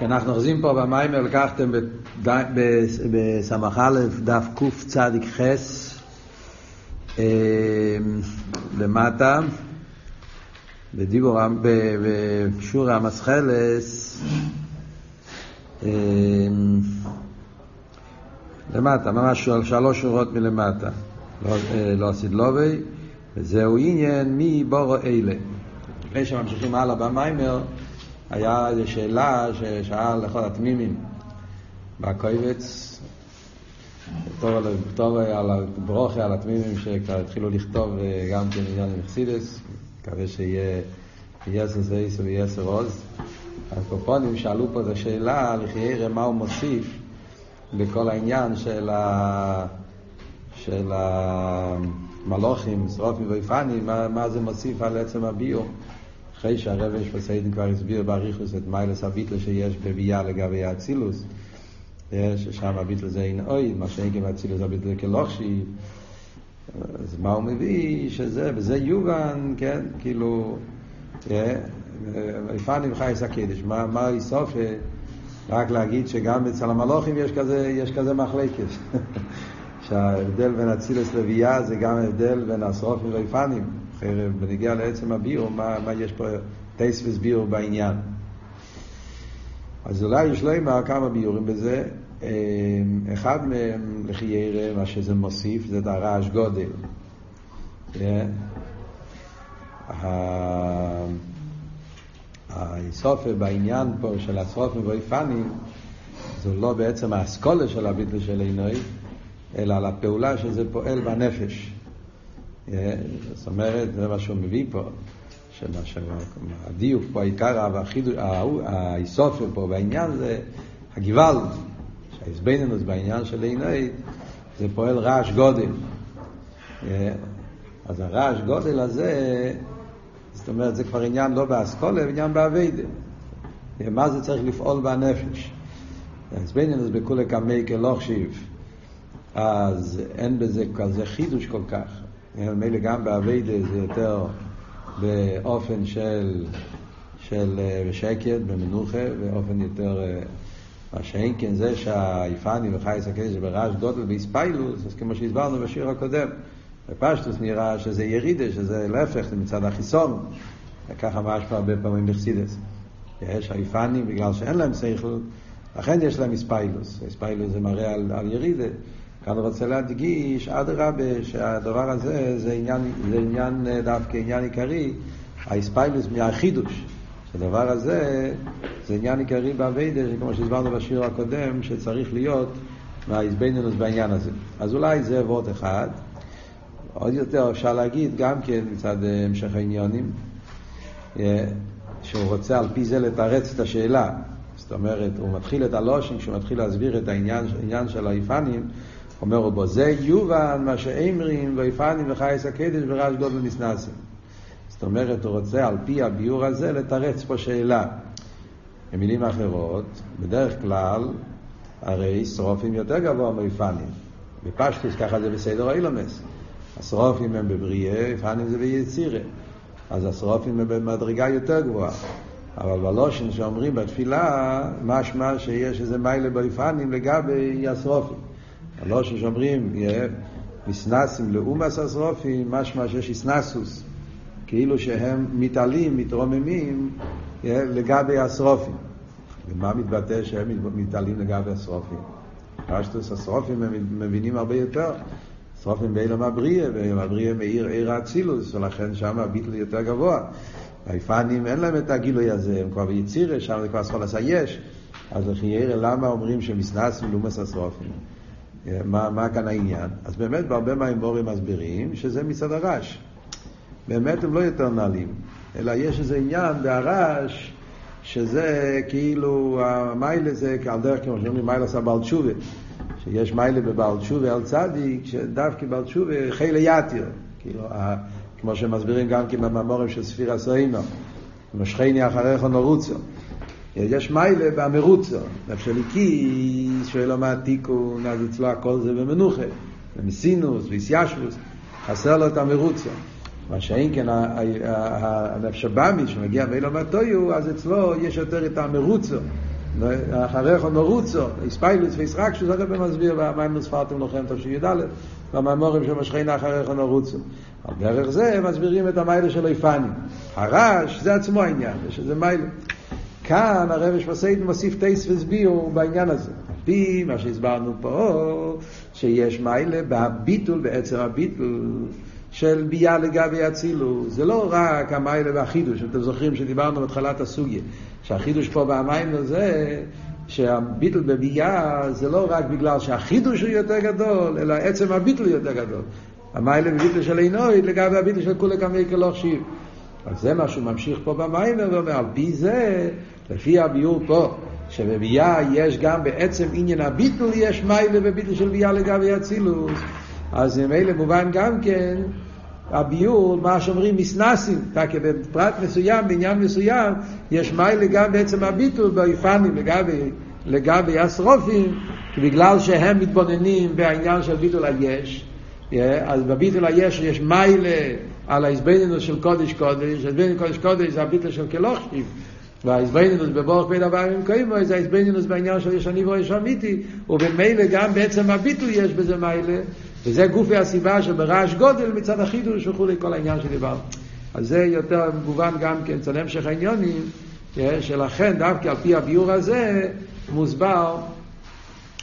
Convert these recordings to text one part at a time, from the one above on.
כי אנחנו אוחזים פה במיימר, לקחתם בסמ"א דף קצ"ח למטה, בדיבור, בשיעור המסחלס, למטה, ממש שלוש שורות מלמטה, לא, לא עשית לובי, וזהו עניין מי בורו אלה. לפני שממשיכים הלאה במיימר, היה איזו שאלה ששאל לכל התמימים בקויבץ, בתור על הברוכה, על התמימים שכבר התחילו לכתוב אה, גם כן עניין עם חסידס, מקווה שיהיה יסר זייס ויסר עוז. הקופונים שאלו פה את השאלה, לחיירה מה הוא מוסיף בכל העניין של, ה... של המלוכים, שרופים ויפנים, מה, מה זה מוסיף על עצם הביור. אחרי שהרבש בסיידן כבר הסביר באריכוס את מיילס הביטל שיש בביאה לגבי האצילוס, ששם הביטל זה אין אוי, מה שאין גם האצילוס הביטל כלוכשי, אז מה הוא מביא? שזה, וזה יובן, כן, כאילו, יפנים חייס הקדש, מה, מה יסוף, רק להגיד שגם אצל המלוכים יש כזה, יש כזה מחלקת, שההבדל בין אצילוס לביאה זה גם ההבדל בין השרופים ויפנים. אחרי בנגיע לעצם הביור, מה, מה יש פה טייס וסביור בעניין. אז אולי יש לו אמר כמה ביורים בזה. אחד מהם, לכי ירא, מה שזה מוסיף, זה את הרעש גודל. האיסופה בעניין פה של השרופים ואיפנים, זו לא בעצם האסכולה של הביטל של עינוי, אלא על הפעולה שזה פועל בנפש. זאת אומרת, זה מה שהוא מביא פה, שהדיוק פה, העיקר האיסופר פה בעניין זה הגוואלד, שהאיזבנינוס בעניין של עיני, זה פועל רעש גודל. אז הרעש גודל הזה, זאת אומרת, זה כבר עניין לא באסכולה, עניין באביידה. מה זה צריך לפעול בנפש? האיזבנינוס בכולי קמי כלוך שיב. אז אין בזה כזה חידוש כל כך. מילא גם באביידה זה יותר באופן של, של בשקט, במנוחה, באופן יותר, מה שאין כן זה שהיפני וחייס הקדש ברעש גודל באיספיילוס, אז כמו שהסברנו בשיר הקודם, בפשטוס נראה שזה ירידה, שזה להפך, זה מצד החיסון, וככה משמע הרבה פעמים בחסידס. יש היפנים, בגלל שאין להם שכל, לכן יש להם איספיילוס. איספיילוס זה מראה על, על ירידה. כאן רוצה להדגיש, אדרבה, שהדבר הזה זה עניין, זה עניין דווקא עניין עיקרי, האספיילוס מהחידוש. שהדבר הזה זה עניין עיקרי באביידה, כמו שהסברנו בשיר הקודם, שצריך להיות מהאיזבנינוס בעניין הזה. אז אולי זה וורט אחד. עוד יותר אפשר להגיד גם כן מצד המשך העניונים, שהוא רוצה על פי זה לתרץ את השאלה. זאת אומרת, הוא מתחיל את הלושן, כשהוא מתחיל להסביר את העניין, העניין של היפנים, אומר בו, זה יובן מה שאמרים ויפנים וחייס הקדש ורש גודל מסנסים. זאת אומרת, הוא רוצה על פי הביור הזה לתרץ פה שאלה. במילים אחרות, בדרך כלל, הרי שרופים יותר גבוה מיפנים. בפשטוס ככה זה בסדר אילומס. השרופים הם בבריאה, יפנים זה ביצירה. אז השרופים הם במדרגה יותר גבוהה. אבל בלושן שאומרים בתפילה, משמע שיש איזה מיילה ביפנים לגבי השרופים. הלושן שאומרים, מסנסים לאומס השרופים, משמע שיש איסנסוס, כאילו שהם מתעלים, מתרוממים לגבי השרופים. ומה מתבטא שהם מתעלים לגבי השרופים? פשטוס השרופים הם מבינים הרבה יותר. שרופים באילם הבריאה, ואילם הבריאה מאיר עיר האצילוס, ולכן שם הביטל יותר גבוה. היפנים אין להם את הגילוי הזה, הם כבר ביצירה, שם זה כבר סחולס היש. אז לכי ירא, למה אומרים שמסנסים לאומס השרופים? מה, מה כאן העניין? אז באמת בהרבה מהאמורים מסבירים שזה מצד הרעש. באמת הם לא יותר נעלים, אלא יש איזה עניין בהרעש שזה כאילו, המיילה זה על דרך כמו שאומרים מיילה עשה בעל תשובה, שיש מיילה בבעל תשובה על צדיק, שדווקא בעל תשובה חילה יתיר, כאילו, כמו שמסבירים גם כן במאמורים של ספיר הסוינו, משכני אחריך נורוצו. יש מיילה במרוצו, נפש הליקיס, שואל מה התיקון, אז אצלו הכל זה במנוחה, במסינוס, ביסיישבוס, חסר לו את המרוצו. מה שאין כן, הנפש הבאמי שמגיע מאילו מהטויו, אז אצלו יש יותר את המרוצו, אחריך נורוצו, איספיילוס ואיסרקשוס, הרב מסביר במים נוספרתם לכם תשי"ד, במאמורים של משכינה אחריך נורוצו. על דרך זה מסבירים את המיילה של איפנים. הרש זה עצמו העניין, יש איזה מיילה. כאן הרב שפסיידן מוסיף טייס וסביר בעניין הזה. על פי מה שהסברנו פה, שיש מיילה בביטול, בעצם הביטול. של ביאה לגבי אצילוס. זה לא רק המיילה והחידוש, אתם זוכרים שדיברנו בתחילת הסוגיה, שהחידוש פה במים הזה, שהביטל בביאה זה לא רק בגלל שהחידוש הוא יותר גדול, אלא עצם הביטל יותר גדול. המיילה וביטל של עינוי לגבי הביטל של כולי כמי כלוך שיב. אז זה מה שהוא ממשיך פה במיילה ואומר, על פי זה, לפי הביור פה, שבביאה יש גם בעצם עניין הביטל, יש מיילה וביטל של ביאה לגבי אצילוס. אז ממילא מובן גם כן הביור, מה שאומרים מסנסים, בפרט מסוים, בעניין מסוים, יש מיילה גם בעצם הביטול באיפנים לגבי, לגבי השרופים, כי בגלל שהם מתבוננים בעניין של ביטול היש, אז בביטול היש יש מיילה על ההזבנינוס של קודש קודש, ההזבנינוס קודש קודש זה הביטול של כלוכשיב, וההזבנינוס בבורך בין הבאים קיימו, זה ההזבנינוס בעניין של ישני ויש אמיתי, ובמילא גם בעצם הביטול יש בזה מיילה, וזה גופי הסיבה שברעש גודל מצד החידוש וכולי, כל העניין שדיברנו. אז זה יותר מובן גם כן אצל המשך העניונים, שלכן דווקא על פי הביור הזה מוסבר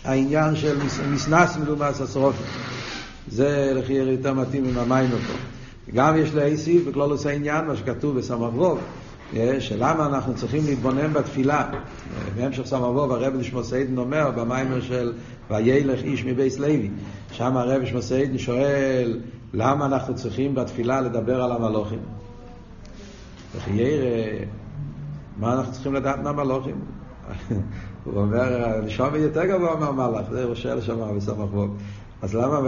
העניין של מסנס מלומס השרופים. זה לכי יותר מתאים עם המים אותו. גם יש להוסיף בכלולוס העניין, מה שכתוב בסמ"ך ווב, שלמה אנחנו צריכים להתבונן בתפילה. בהמשך סמ"ך ווב הרב נשמע סיידן אומר במיימר של וילך איש מבייס לוי. שם הרב שמסעידן שואל למה אנחנו צריכים בתפילה לדבר על המלוכים. וכי ירא, מה אנחנו צריכים לדעת מהמלוכים? הוא אומר, נשמע יותר גבוה מהמלאך, זה שואל שם בסמך בוב. אז למה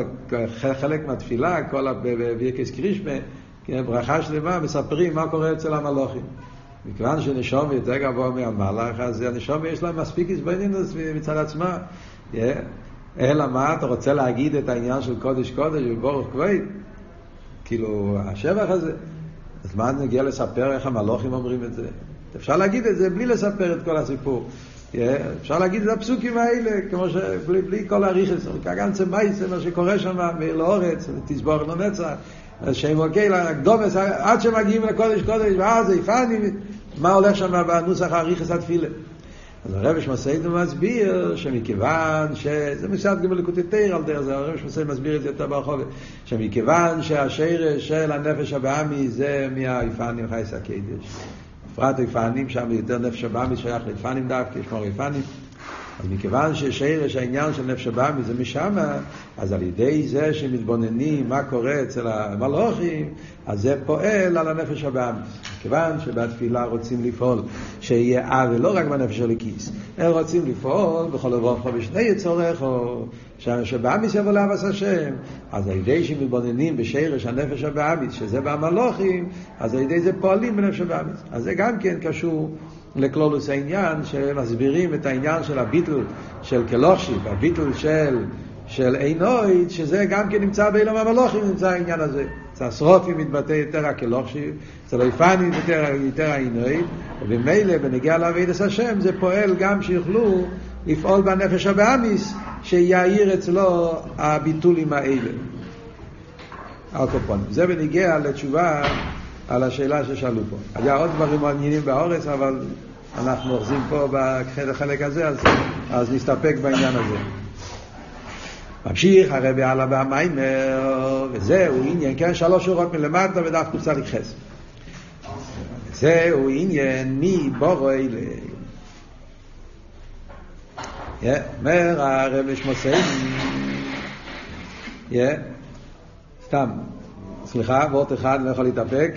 חלק מהתפילה, כל הבירקס קרישמה, ברכה שלמה, מספרים מה קורה אצל המלוכים. מכיוון שנשום יותר גבוה מהמלאך, אז הנשום יש להם מספיק הסבנינוס מצד עצמה. אלא מה, אתה רוצה להגיד את העניין של קודש קודש ובורך כבד? כאילו, השבח הזה. אז מה נגיע לספר איך המלוכים אומרים את זה? אפשר להגיד את זה בלי לספר את כל הסיפור. אפשר להגיד את הפסוקים האלה, כמו ש... בלי, בלי כל הריכס, כגן צמייס, מה שקורה שם, מאיר לאורץ, תסבור לנצח, שם אוקיי, לקדומס, עד שמגיעים לקודש קודש, ואז זה יפני, מה הולך שם בנוסח הריכס התפילה. אז הרב שמסיידו מסביר שמכיוון ש... זה מסעד גם בלקוטי תיר על דרך זה, הרב שמסיידו מסביר את זה יותר ברחוב, שמכיוון שהשרש של הנפש הבאמי זה מהאיפנים חייס הקדש. בפרט איפנים, שם יותר נפש הבאמי שייך לאיפנים דווקא, יש כמו איפנים. אז מכיוון ששרש העניין של נפש הבאמי זה משם, אז על ידי זה שמתבוננים מה קורה אצל המלוכים, אז זה פועל על הנפש הבאמי. מכיוון שבתפילה רוצים לפעול שיהיה אב ולא רק בנפש של הכיס, הם רוצים לפעול בכל לבוא בשני יצורך, או שבאמיס יבוא לאבס השם, אז על ידי שמתבוננים בשרש הנפש הבאמיס, שזה במלוכים, אז על ידי זה פועלים בנפש הבאמיס. אז זה גם כן קשור לכלולוס העניין, שמסבירים את העניין של הביטל של קלושיב, הביטל של, של עינויד, שזה גם כן נמצא באילום המלוכים, נמצא העניין הזה. אצל השרופים מתבטא יותר הקלוכשיב, אצל היפנים יותר, יותר העינויד, ובמילא בנגיע לעבידת השם זה פועל גם שיוכלו לפעול בנפש הבאמיס, שיעיר אצלו הביטולים האלה. קופון. זה בנגיע לתשובה על השאלה ששאלו פה. היה עוד דברים מעניינים באורץ, אבל אנחנו אוחזים פה בחלק הזה, אז, אז נסתפק בעניין הזה. ממשיך הרבי הלאה במיימר, וזהו עניין, כן, שלוש שורות מלמטה ודף קוצה לכחס. זהו עניין מי בורו אלה. אומר הרבי שמוסיין, סתם, סליחה, וורט אחד, לא יכול להתאפק.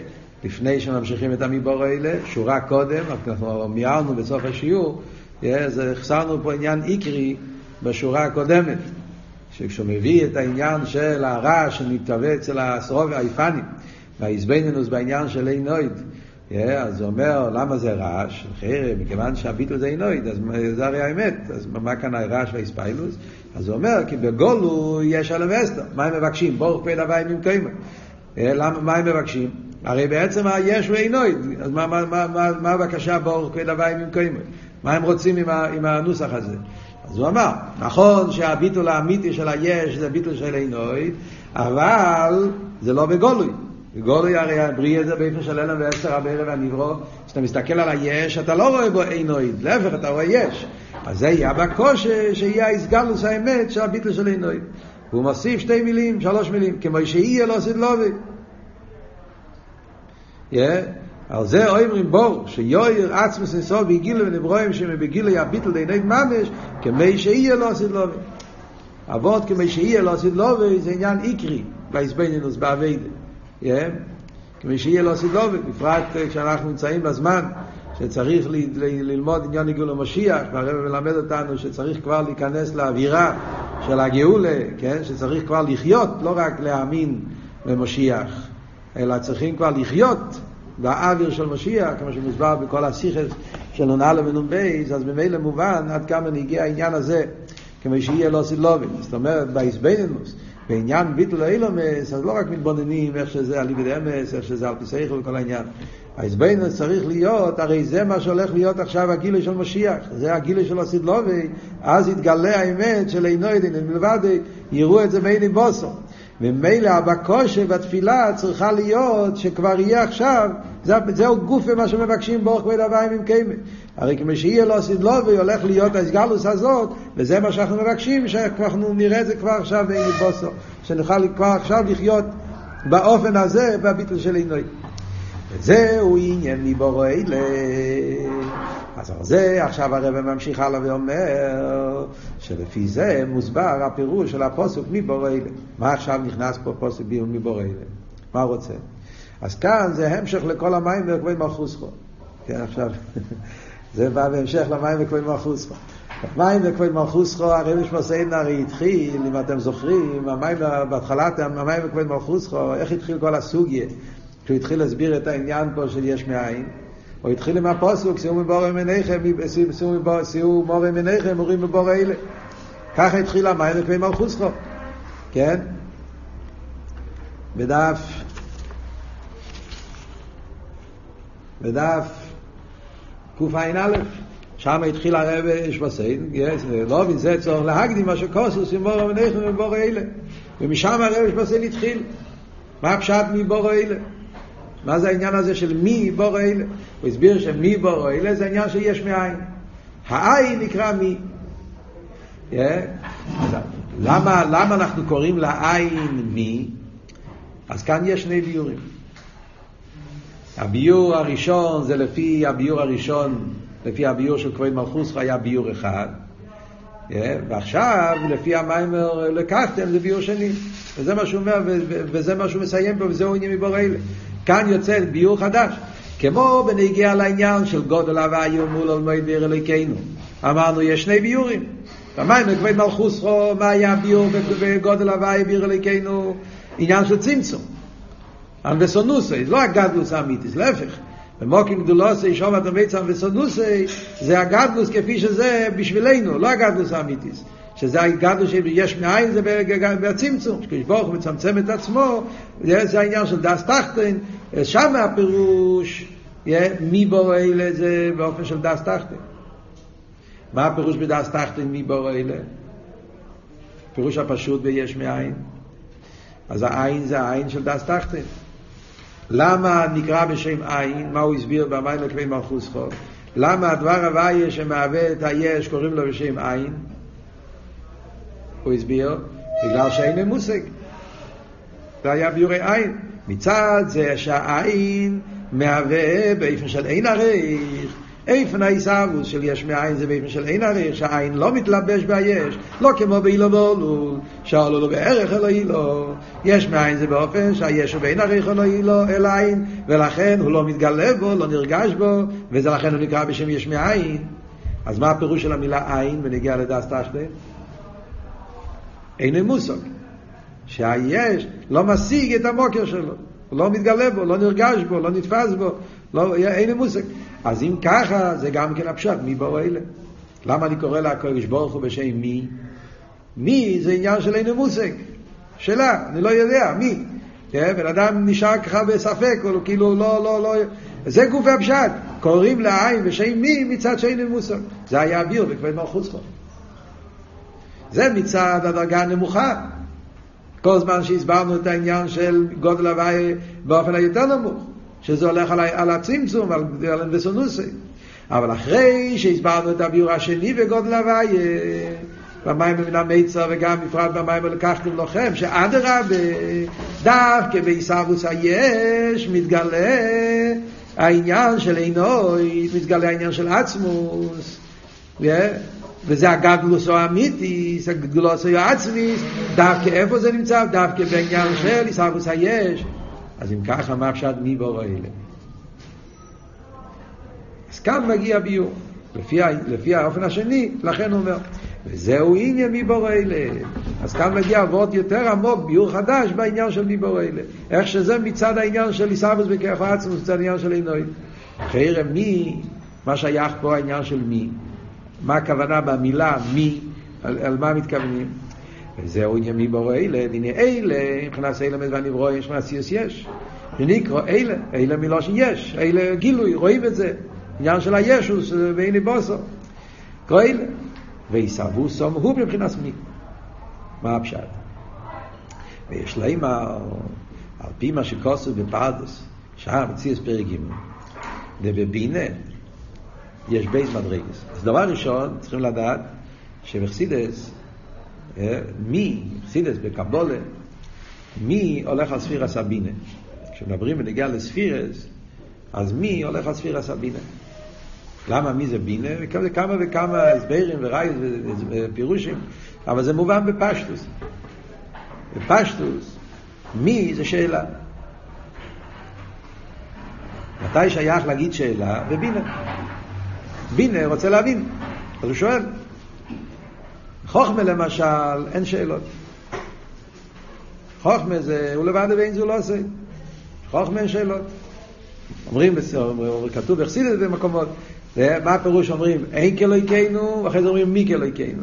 לפני שממשיכים את המיבור האלה, שורה קודם, אנחנו מיהרנו בסוף השיעור, אז החסרנו פה עניין עיקרי בשורה הקודמת, שכשהוא מביא את העניין של הרע שמתהווה אצל הסרוב היפנים, והאיזבנינוס בעניין של אינויד, אז הוא אומר, למה זה רעש? מכיוון שהביטל זה אינויד, אז זה הרי האמת, אז מה כאן הרעש והאיספיילוס? אז הוא אומר, כי בגולו יש על המסתר, מה הם מבקשים? ברוך פי דבי ממקיימה. מה הם מבקשים? הרי בעצם היש ואינויד, אז מה, מה, מה, מה, מה הבקשה ברוך כל הוואי ממקוימו? מה הם רוצים עם, ה, עם הנוסח הזה? אז הוא אמר, נכון שהביטול האמיתי של היש זה ביטול של עינוי, אבל זה לא בגולוי. בגולוי הרי הבריאה זה באיפה של אלם ועשר הבערב והנברו, כשאתה מסתכל על היש, אתה לא רואה בו עינוי, להפך, אתה רואה יש. אז זה יהיה בקושי, שיהיה האיסגלוס האמת של הביטול של עינוי. והוא מוסיף שתי מילים, שלוש מילים, כמו שיהיה לא סדלובי. על זה אומרים בור, שיויר עצמוס נסוב בגילו ונברואים שמבגילו יביטל דיני ממש, כמי שיהיה לא סדלובי. אבות כמי שיהיה לא סדלובי זה עניין איקרי, בהסבנינוס. Yeah. כמי שיהיה לא סדלובי, בפרט כשאנחנו נמצאים בזמן שצריך ל- ל- ללמוד עניין עיגול המשיח, והרב מלמד אותנו שצריך כבר להיכנס לאווירה של הגאולה, כן? שצריך כבר לחיות, לא רק להאמין במשיח, אלא צריכים כבר לחיות באוויר של משיח, כמו שמוסבר בכל הסיכס של נ"א ונ"ב, אז ממילא מובן עד כמה נגיע העניין הזה, כמו שיהיה לא סילובין. זאת אומרת, באיסבנינוס, בעניין ביטול האילומס, אז לא רק מתבוננים איך שזה על ליבד אמס, איך שזה על פיסייכל וכל העניין. האיזבנינוס צריך להיות, הרי זה מה שהולך להיות עכשיו הגילוי של משיח, זה הגילוי של הסדלובי, אז יתגלה האמת של אינו עדין, מלבד יראו את זה מעיני בוסו. ומילא הבקושה בתפילה צריכה להיות שכבר יהיה עכשיו, זה, זהו גוף ומה שמבקשים באורך כבד הוויים עם קיימת. הרי כמו שיהיה לו סדלובי, הולך להיות הסגלוס הזאת, וזה מה שאנחנו מבקשים, שאנחנו נראה את זה כבר עכשיו בעיני בוסו, שנוכל כבר עכשיו לחיות באופן הזה, בביטל של עינוי. וזהו עניין מבורו אלה. אז על זה עכשיו הרב ממשיך הלאה ואומר שלפי זה מוסבר הפירוש של הפוסק מבורו אלה. מה עכשיו נכנס פה פוסק ביום מבורו אלה? מה הוא רוצה? אז כאן זה המשך לכל המים וכבוד מלכוסכו. כן, עכשיו, זה בא בהמשך למים וכבוד מלכוסכו. מים וכבוד מלכוסכו, הרב משמעסיין הרי התחיל, אם אתם זוכרים, המים בהתחלת המים וכבוד מלכוסכו, איך התחיל כל הסוגיה? כשהוא התחיל להסביר את העניין פה של יש מאין, הוא התחיל עם הפוסוק, שיעור מבורא מניכם, שיעור מורה מניכם, מורים מבורא אלה. ככה התחיל המים וכבי מלכוסכו, כן? בדף, בדף קע"א, שם התחיל הרב שבסיין, לא מבין, זה צורך להקדים מה שכוסוס עם מורה מניכם ומבורא אלה. ומשם הרב שבסיין התחיל. מה הפשט מבורא אלה? מה זה העניין הזה של מי בור אלה? הוא הסביר שמי בור אלה זה עניין שיש מאין. העין נקרא מי. Yeah. למה, למה אנחנו קוראים לעין מי? אז כאן יש שני ביורים. הביור הראשון זה לפי הביור הראשון, לפי הביור של כבוד מלכוס היה ביור אחד. Yeah, ועכשיו, לפי המיימר לקחתם, זה ביור שני. וזה מה שהוא אומר, וזה מה שהוא מסיים פה, וזהו עניין מבור אלה. כאן יוצא ביור חדש. כמו בנגיע לעניין של גודל הוויו מול עולמי דיר אלוקינו. אמרנו, יש שני ביורים. במים בכבד מלכוסכו, מה היה ביור בגודל הוויו ביר אלוקינו? עניין של צמצום. אנבסונוסי, לא הגדלוס האמיתיס, להפך. במוקים גדולוסי, שום אתם ביצם וסונוסי, זה הגדלוס כפי שזה בשבילנו, לא הגדלוס האמיתיס. שזה הגדלוס שיש מאין זה בצמצום, שקדוש ברוך הוא מצמצם את עצמו, זה העניין של דס תחתן, שם הפירוש, מי בורא אלה זה באופן של דס תחתן. מה הפירוש בדס תחתן מי בורא אלה? פירוש הפשוט ביש מאין. אז העין זה העין של דס תחתן. למה נקרא בשם עין? מה הוא הסביר במים לכבי מלכוס חוב? למה הדבר הוויה שמהווה את היש קוראים לו בשם עין? הוא הסביר, בגלל שאין מושג. זה היה ביורי עין. מצד זה שהעין מהווה באיפן של אין עריך. איפן העיסאוווס של יש מאין זה באיפן של אין עריך, שהעין לא מתלבש ביש, לא כמו באילו ואולו, שאולו לו בערך אלו אילו. יש מאין זה באופן שהיש הוא באין עריך אלו אילו, אל עין, ולכן הוא לא מתגלה בו, לא נרגש בו, וזה לכן הוא נקרא בשם יש מאין. אז מה הפירוש של המילה עין ונגיע לדס תשלם? אין מושג. שהיש לא משיג את המוקר שלו, הוא לא מתגלה בו, לא נרגש בו, לא נתפס בו, לא, אין מושג. אז אם ככה, זה גם כן הפשט, מי באו אלה? למה אני קורא לקודש ברוך הוא בשם מי? מי זה עניין של אין מושג. שאלה, אני לא יודע, מי? כן, בן אדם נשאר ככה בספק, הוא כאילו לא, לא, לא, זה גוף הפשט. קוראים לעין ושם מי מצד שאין מוסר. זה היה אוויר בכבד מלכות זכות. זה מצד הדרגה הנמוכה. כל זמן שהסברנו את העניין של גודל הוואי באופן היותר נמוך, שזה הולך על, על הצמצום, על, על אנדסונוסי. אבל אחרי שהסברנו את הביור השני בגודל הוואי, במים מן המיצר וגם בפרט במים לקחתם לוחם, שאדרבה, דווקא בעיסאוויס היש מתגלה העניין של עינוי, מתגלה העניין של עצמוס. Yeah. וזה הגדלוס או האמיתיס, הגדלוס או העצמיס, דווקא איפה זה נמצא? דווקא בעניין של עיסאוויס היש. אז אם ככה, מה אפשר מי בור אלה? אז כאן מגיע ביור. לפי, לפי האופן השני, לכן הוא אומר, וזהו עניין מבורא אלה. אז כאן מגיע עבוד יותר עמוק, ביור חדש בעניין של מבורא אלה. איך שזה מצד העניין של עיסאוויס בכיף עצמוס, מצד העניין של עינוי. חרם מי, מה שייך פה העניין של מי. מה הכוונה במילה מי, על, על מה מתכוונים. וזהו עניין מבורא אלה, דיני אלה, מבחינת אלה והנברוא יש מעשיוס יש. ונקרא אלה, אלה מלושן יש, אלה גילוי, רואים את זה. עניין של הישוס ואין בוסו. קרויל, ויסרבו סום הוא מבחינת מי. מה הפשט? ויש להם על, פי מה שכוסו בפרדס, שם מציאס פרק ג' ובבינה יש בייס מדרגס. אז דבר ראשון, צריכים לדעת שבחסידס, מי, חסידס בקבולה, מי הולך על ספירה סבינה. כשמדברים בנגיעה לספירס, אז מי הולך על ספירה סבינה. למה מי זה בינה? וכמה כמה וכמה הסברים ורייז ופירושים, אבל זה מובן בפשטוס. בפשטוס, מי זה שאלה. מתי שייך להגיד שאלה? בבינה. בינה רוצה להבין, אז הוא שואל. חוכמה למשל, אין שאלות. חוכמה זה, הוא לבד ואין זו לא עושה. חוכמה אין שאלות. אומרים, כתוב בחסידת במקומות, מה הפירוש אומרים? אין כאלוהיכנו, ואחרי זה אומרים מי כאלוהיכנו.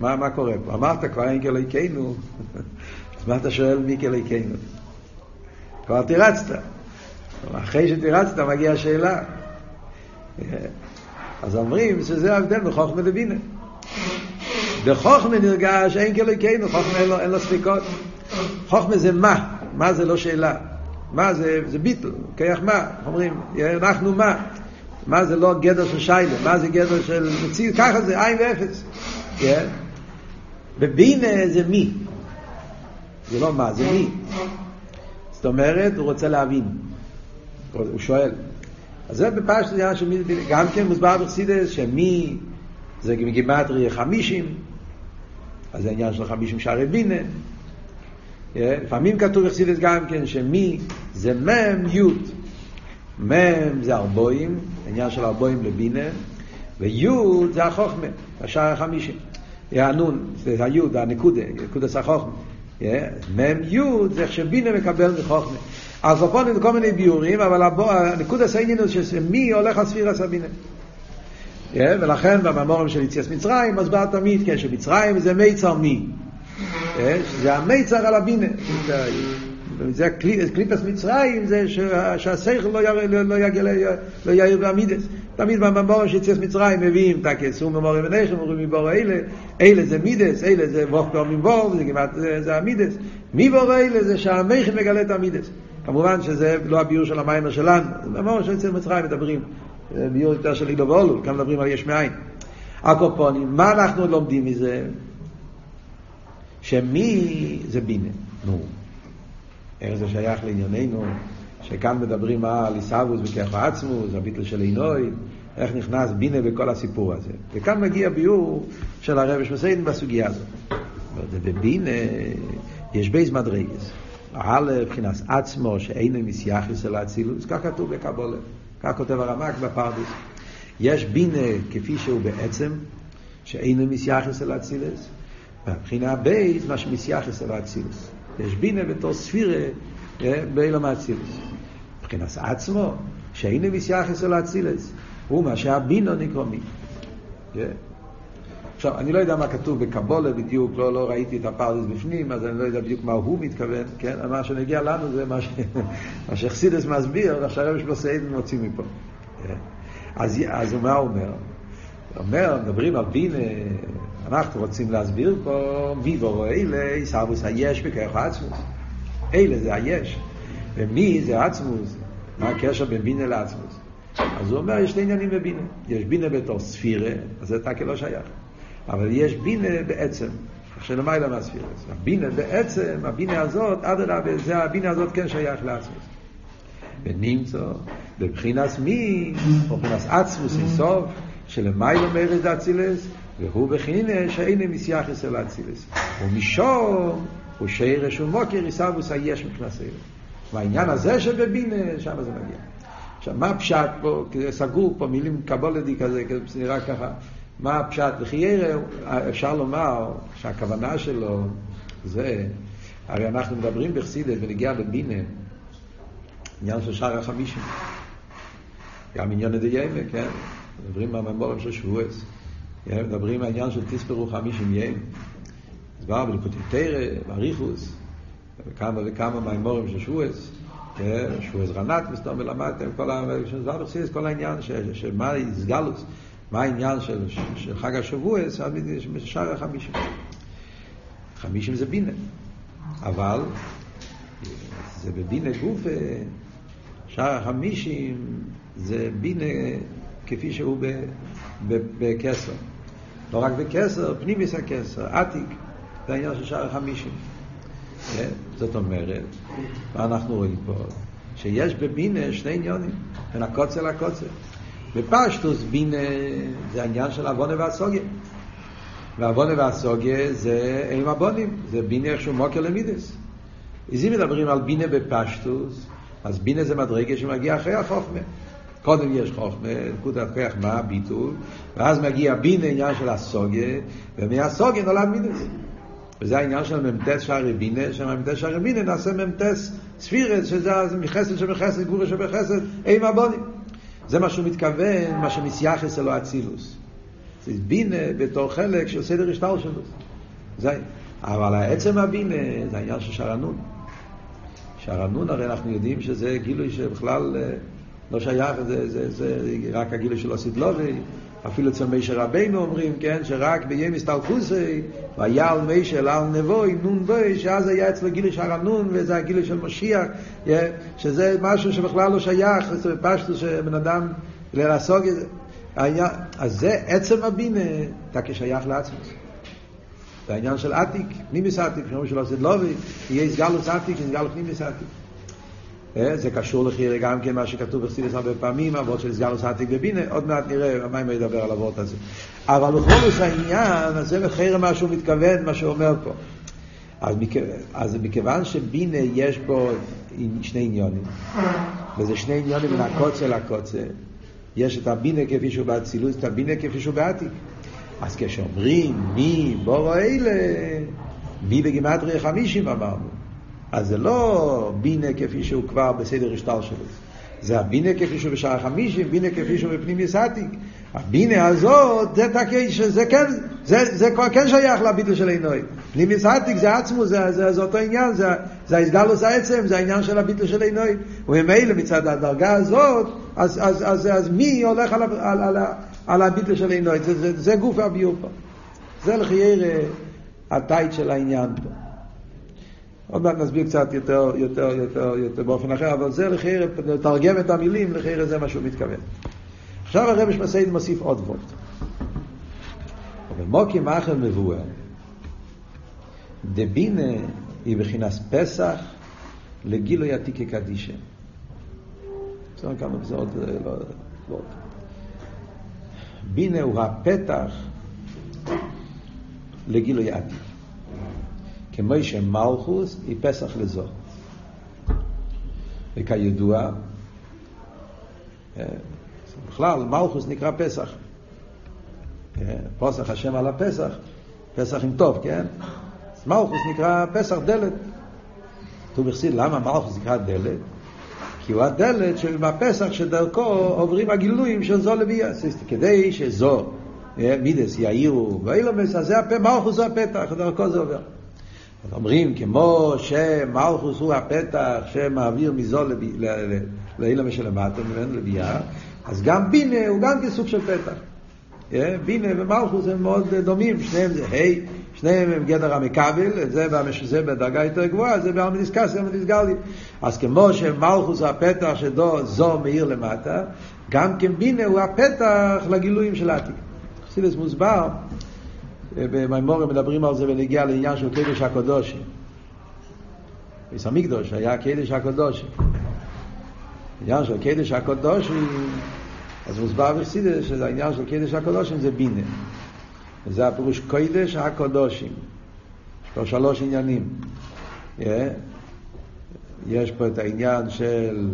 מה, מה קורה פה? אמרת כבר אין כאלוהיכנו, אז מה אתה שואל מי כאלוהיכנו? כבר תירצת. אחרי שתירצת מגיעה השאלה. אז אומרים שזה ההבדל מחוכמה לבינה. בחוכמה נרגש אין כאלוהיכנו, חוכמה אין לו, אין לו ספיקות. חוכמה זה מה, מה זה לא שאלה. מה זה, זה ביטל, כיח מה, אומרים, אנחנו מה. מה זה לא גדר של שיילה, מה זה גדר של מציאות, ככה זה עין ואפס. כן? ובינה זה מי. זה לא מה, זה מי. זאת אומרת, הוא רוצה להבין. הוא שואל. אז זה בפשט עניין של מי, גם כן מוסבר בחסידס שמי זה מגימטרי חמישים, אז זה עניין של חמישים שערי בינה. לפעמים כתוב בחסידס גם כן שמי זה מם יוד. מם זה ארבועים, עניין של ארבועים לבינה, ויוד זה החוכמה, השער החמישים. הנון, זה היוד, הנקודה, נקודת החוכמה. מם יוד זה איך שבינה מקבל מחוכמה. אז בפונים כל מיני ביורים, אבל הנקודת העניין הוא שמי הולך על ספירה סבינה. ולכן במאמורים של יציאת מצרים, בא תמיד, כן, שמצרים זה מיצר מי. זה המיצר על הבינה. זה קליפס מצרים, זה שהשכל לא, לא יגיע, לא יאיר בעמידס. תמיד במאמר שיציאס מצרים מביאים את הכסום ממורים ונחם, אומרים מבור אלה, אלה זה מידס, אלה זה פעם מבור, זה זה המידס. מבור אלה זה שהמכן מגלה את המידס. כמובן שזה לא הביור של המיימר שלנו, במאמר שיציאס מצרים מדברים, ביור יותר של אילו ואולו, כאן מדברים על יש מאין. הקופונים, מה אנחנו לומדים מזה? שמי זה בינה, נו. איך זה שייך לענייננו, שכאן מדברים על עיסאוווס וכיח עצמוס, הביטל של עינוי, איך נכנס בינה בכל הסיפור הזה. וכאן מגיע ביור של הרב שמסיין בסוגיה הזאת. ובבינה יש בייס מדרגס. א', מבחינת עצמו, שאינו מסייחס אל האצילוס, כך כתוב בקבולה, כך כותב הרמק בפרדס. יש בינה כפי שהוא בעצם, שאינו מסייחס אל האצילוס, מבחינה בייס, מה שמסייחס אל האצילוס. יש בינה בתור ספירה אה, באילום האצילוס. מבחינת עצמו, שאין מסייחס אל האצילס, הוא מה שהבינו נקרא מי. עכשיו, אני לא יודע מה כתוב בקבולה בדיוק, לא, לא ראיתי את הפרדיס בפנים, אז אני לא יודע בדיוק מה הוא מתכוון, כן? מה שנגיע לנו זה מה, ש... מה שחסידס מסביר, ועכשיו הרב שלו סיידן מוציא מפה. כן? אז, אז מה הוא אומר? הוא אומר, מדברים על בינה, אנחנו רוצים להסביר פה, ויבו אלה, עיסאוויס היש בכרך עצמוס. אלה זה היש. ומי זה עצמוס? מה הקשר בין בינה לעצמוס? אז הוא אומר, יש שני עניינים בבינה. יש בינה בתור ספירה, אז זה תקל לא שייך. אבל יש בינה בעצם, שלמעלה מהספירה. הבינה בעצם, הבינה הזאת, אדרבה, זה הבינה הזאת כן שייך לעצמוס. ונמצא בבחינס מי, או בבחינס עצמוס אינסוף, שלמיילו מרז דאצילס, והוא בחינה שאין מסייחס אל אצילס. ומשום הוא שירש ומוקר עיסאוווס היש מבחינת אלה. והעניין הזה שבבינה, שם זה מגיע. עכשיו, מה הפשט פה, סגור פה, מילים קבולדי כזה, זה נראה ככה. מה הפשט? לחיירה, אפשר לומר שהכוונה שלו זה, הרי אנחנו מדברים בחסידת ונגיע לבינה, עניין של שער החמישים. גם עניין הדיימה, כן? מדברים מהממורים של שבועס. מדברים מהעניין של תספרו חמישים יים. הסבר בליקוטי תרא, באריכוס, וכמה וכמה מהמורים של שבועס. שבועס רנת מסתום ולמדתם, כל העניין של מה איסגלוס, מה העניין של, של חג השבועס, שער החמישים. חמישים זה בינה, אבל זה בבינה גוף, שער החמישים זה בינה כפי שהוא בכסר. לא רק בכסר, פנימיס הכסר, עתיק, זה העניין של שער החמישים. כן? זאת אומרת, מה אנחנו רואים פה? שיש בבינה שני עניונים, בין הקוצר לקוצר. בפשטוס בינה זה העניין של עוונה והסוגיה. ועוונה והסוגיה זה עם הבונים, זה בינה איכשהו מוקר למידס. אז אם מדברים על בינה בפשטוס, אז בינה זה מדרגה שמגיע אחרי החוכמה. קודם יש חוכמה, נקודת כוח מה הביטול, ואז מגיע בינה עניין של הסוגיה, ומהסוגיה נולד מידס. וזה העניין של ממתס שערי בינה, שממתס שערי בינה נעשה ממתס ספירס, שזה מחסד שבחסד, גבורה שבחסד, עם הבונים. זה מה שהוא מתכוון, מה שמסייחס אלו אצילוס. זה בינה בתור חלק של סדר השטר שלו. זה, אבל עצם הבינה זה העניין של שרנון. שרנון הרי אנחנו יודעים שזה גילוי שבכלל אה, לא שייך, זה, זה, זה, זה רק הגילוי של אוסידלובי, אפילו אצל מישר רבינו אומרים, כן, שרק ביום הסתלקוסי, והיה על מישר על נבוי, נון בוי, שאז היה אצלו גילוי של הרנון, וזה הגילוי של משיח, שזה משהו שבכלל לא שייך, זה פשטו שבן אדם, לעסוק את זה. אז זה עצם הבינה, אתה כשייך לעצמך. זה העניין של עתיק, פנימיס עתיק, כמו שלא עשית לובי, יהיה סגלוס עתיק, סגלוס פנימיס עתיק. זה קשור לחירה גם כן מה שכתוב בחסידס הרבה פעמים, אבות של סגלוס עתיק ובינה, עוד מעט נראה מה אם ידבר על אבות הזה. אבל בכל העניין, אז זה לחירה מה שהוא מתכוון, מה שהוא אומר פה. אז, מכ... אז מכיוון שבינה יש בו שני עניונים, וזה שני עניונים בין הקוצה לקוצה, יש את הבינה כפי שהוא באצילות, את הבינה כפי שהוא בעתיק. אז כשאומרים מי בורו אלה, מי בגימטריה חמישים אמרנו. אז זה לא בינה כפי שהוא כבר בסדר השטר שלו. זה הבינה כפי שהוא בשער חמישים, בינה כפי שהוא בפנים יסעתיק. הבינה הזאת, זה תקי, שזה כן, זה, זה כן שייך לביטל של עינוי. פנים יסעתיק זה עצמו, זה, זה, זה אותו עניין, זה, זה ההסגלוס העצם, זה העניין של הביטל של עינוי. וממילא מצד הדרגה הזאת, אז, אז, אז, אז, מי הולך על, על, על, על הביטל של עינוי? זה, זה, זה גוף הביור פה. זה לחייר הטייט של העניין פה. עוד מעט נסביר קצת יותר, יותר, יותר, יותר באופן אחר, אבל זה לחיר, לתרגם את המילים, לחיר זה מה שהוא מתכוון. עכשיו הרב מסעיד מוסיף עוד וורט. ומוקי מאחר מבואר, דבינה היא בכינס פסח לגילוי עתיקי קדישה. בסדר כמה זה עוד לא, לא. בינה הוא הפתח לגילוי עתיק. כמו שמלכוס היא פסח לזו. וכידוע, אה, בכלל מלכוס נקרא פסח. אה, פוסח השם על הפסח, פסח עם טוב, כן? אז מלכוס נקרא פסח דלת. כתוב בחסיד, למה מלכוס נקרא דלת? כי הוא הדלת של הפסח שדרכו עוברים הגילויים של זו לביאס. כדי שזו מידס יאירו, ואילומס, אז זה הפה, מלכוס הוא הפתח, דרכו זה עובר. אז אומרים, כמו שמלכוס הוא הפתח שמעביר מזו לאילומס שלמטה, ממנו לביאה, אז גם בינה הוא גם כסוג של פתח. בינה ומלכוס הם מאוד דומים, שניהם זה ה', שניהם הם גדר המקבל, זה, זה בדרגה יותר גבוהה, זה באלמדיסקסיה, אלמדיסגלי. אז כמו שמלכוס הפתח שדו זו מאיר למטה, גם כן בינה הוא הפתח לגילויים של העתיק. חסידס מוסבר, במימורים מדברים על זה ונגיע לעניין של קדש הקודשים. ביס המקדוש היה קדש הקודשים. עניין של קדש הקודשים, אז מוסבר בחסידס שזה העניין של קדש הקודשים זה בינה. וזה הפירוש קודש הקודשים. יש פה שלוש עניינים. יש פה את העניין של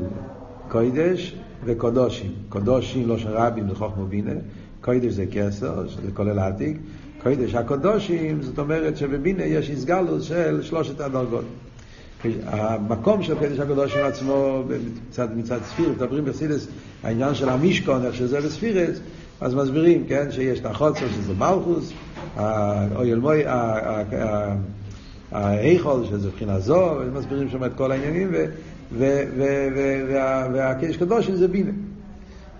קודש וקודושים. קודושים לא של רבים זה חוכמה בינה, קודש זה כסר, שזה כולל העתיק. קודש הקודושים, זאת אומרת שבבינה יש הסגלות של שלושת הדרגות. המקום של קודש הקודשים עצמו מצד, מצד ספיר, מדברים בחסידס, העניין של המשכון, איך שזה בספירס, אז מסבירים, כן, שיש את החוצר שזה מלכוס, האויל מוי, ההיכול שזה מבחינה זו, ומסבירים שם את כל העניינים, והקדש קדושים זה בינה.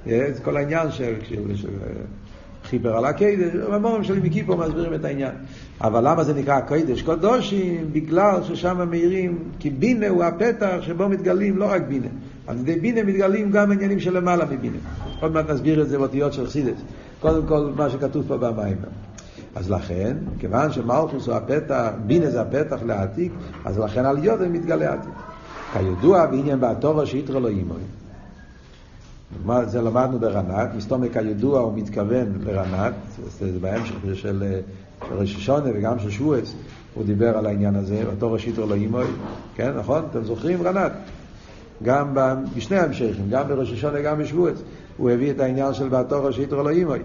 זה כל העניין של חיבר על הקדש, המורים שלי מקיפו מסבירים את העניין. אבל למה זה נקרא קדש קדושים? בגלל ששם מאירים, כי בינה הוא הפתח שבו מתגלים לא רק בינה. על ידי בינה מתגלים גם עניינים של למעלה מבינה. עוד מעט נסביר את זה באותיות של חידס. קודם כל מה שכתוב פה במים. אז לכן, כיוון שמלכוס הוא הפתח, בינה זה הפתח לעתיק, אז לכן על יודם מתגלה עתיק. כידוע בעניין בעתורו שיתרו לו אימוי. זה למדנו ברנת, מסתומק הידוע הוא מתכוון לרנת, זה בהמשך של, של ראש השונה וגם של שבועס, הוא דיבר על העניין הזה, אותו ראשית אימוי, כן, נכון? אתם זוכרים רנת? גם בשני המשכים, גם בראש השונה וגם בשבועס, הוא הביא את העניין של באתו ראשית לא אימוי.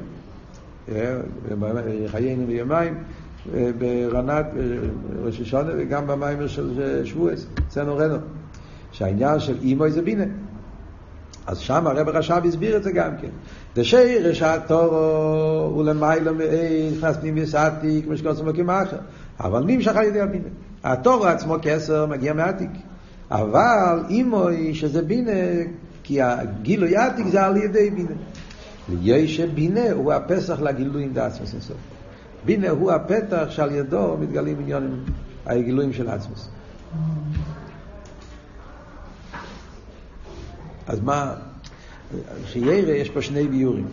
חיינו ביומיים, ברנת, ראש השונה וגם במים של שבועס, אצלנו רנו. שהעניין של אימוי זה בינה. אז שם הרב רש"ב הסביר את זה גם כן. דשירש התורו הוא למיילו מאין, נכנס פנימיוס עתיק, כמו שקוראים מקים אחר. אבל נמשך על ידי הבינה. התורו עצמו כסר מגיע מעתיק. אבל אימוי שזה בינה, כי הגילוי עתיק זה על ידי בינה. ויש בינה הוא הפסח לגילויים דעצמוס אינסוף. בינה הוא הפתח שעל ידו מתגלים עניונים, הגילויים של עצמוס. אז מה, חיירה יש פה שני ביורים.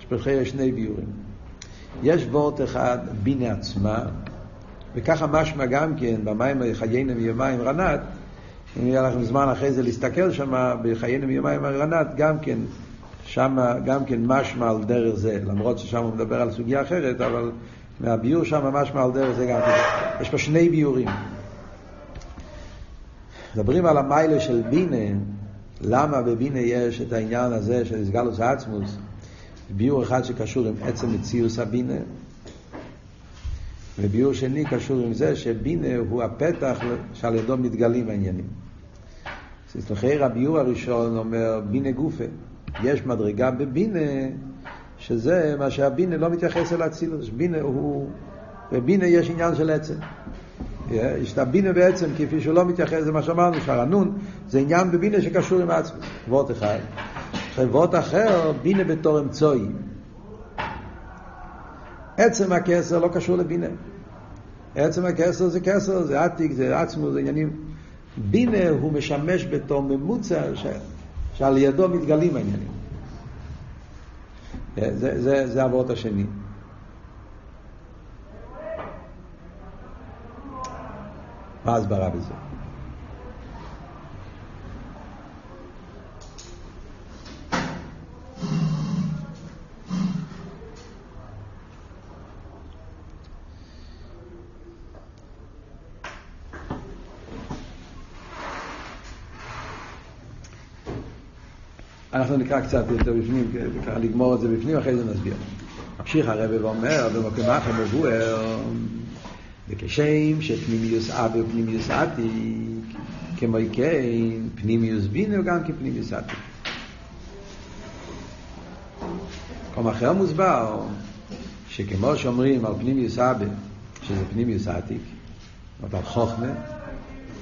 יש פה חיירה שני ביורים. יש וורט אחד, בינה עצמה, וככה משמע גם כן, במים חיינו מיומיים רנת, אם יהיה לכם זמן אחרי זה להסתכל שם, בחיינו מיומיים רנת, גם כן, שם גם כן משמע על דרך זה, למרות ששם הוא מדבר על סוגיה אחרת, אבל מהביור שם משמע על דרך זה גם כן. יש פה שני ביורים. מדברים על המיילה של בינה, למה בבינה יש את העניין הזה של הסגלוס העצמוס, ביור אחד שקשור עם עצם מציאוס הבינה, וביור שני קשור עם זה שבינה הוא הפתח שעל ידו מתגלים העניינים. לכן הביור הראשון אומר בינה גופה. יש מדרגה בבינה שזה מה שהבינה לא מתייחס אל אצילוס. בינה הוא, בבינה יש עניין של עצם. הבינה בעצם, כפי שהוא לא מתייחס למה שאמרנו, שהרנון זה עניין בבינה שקשור עם עצמי. וורט אחד. וורט אחר, בינה בתור אמצעי. עצם הכסר לא קשור לבינה. עצם הכסר זה כסר, זה עתיק, זה עצמו, זה עניינים. בינה הוא משמש בתור ממוצע ש... שעל ידו מתגלים העניינים. זה, זה, זה הוורט השני. מה ההסברה בזה? אנחנו נקרא קצת יותר בפנים, ככה לגמור את זה בפנים, אחרי זה נסביר. ממשיך הרב ואומר, במקום אחר מבואר, וכשם שפנימיוס אבי ופנימיוס עתיק, כמו כן, פנימיוס בינו גם כפנימיוס עתיק. במקום אחר מוסבר שכמו שאומרים על פנימיוס אבא, שזה פנימיוס עתיק, או על חוכמה,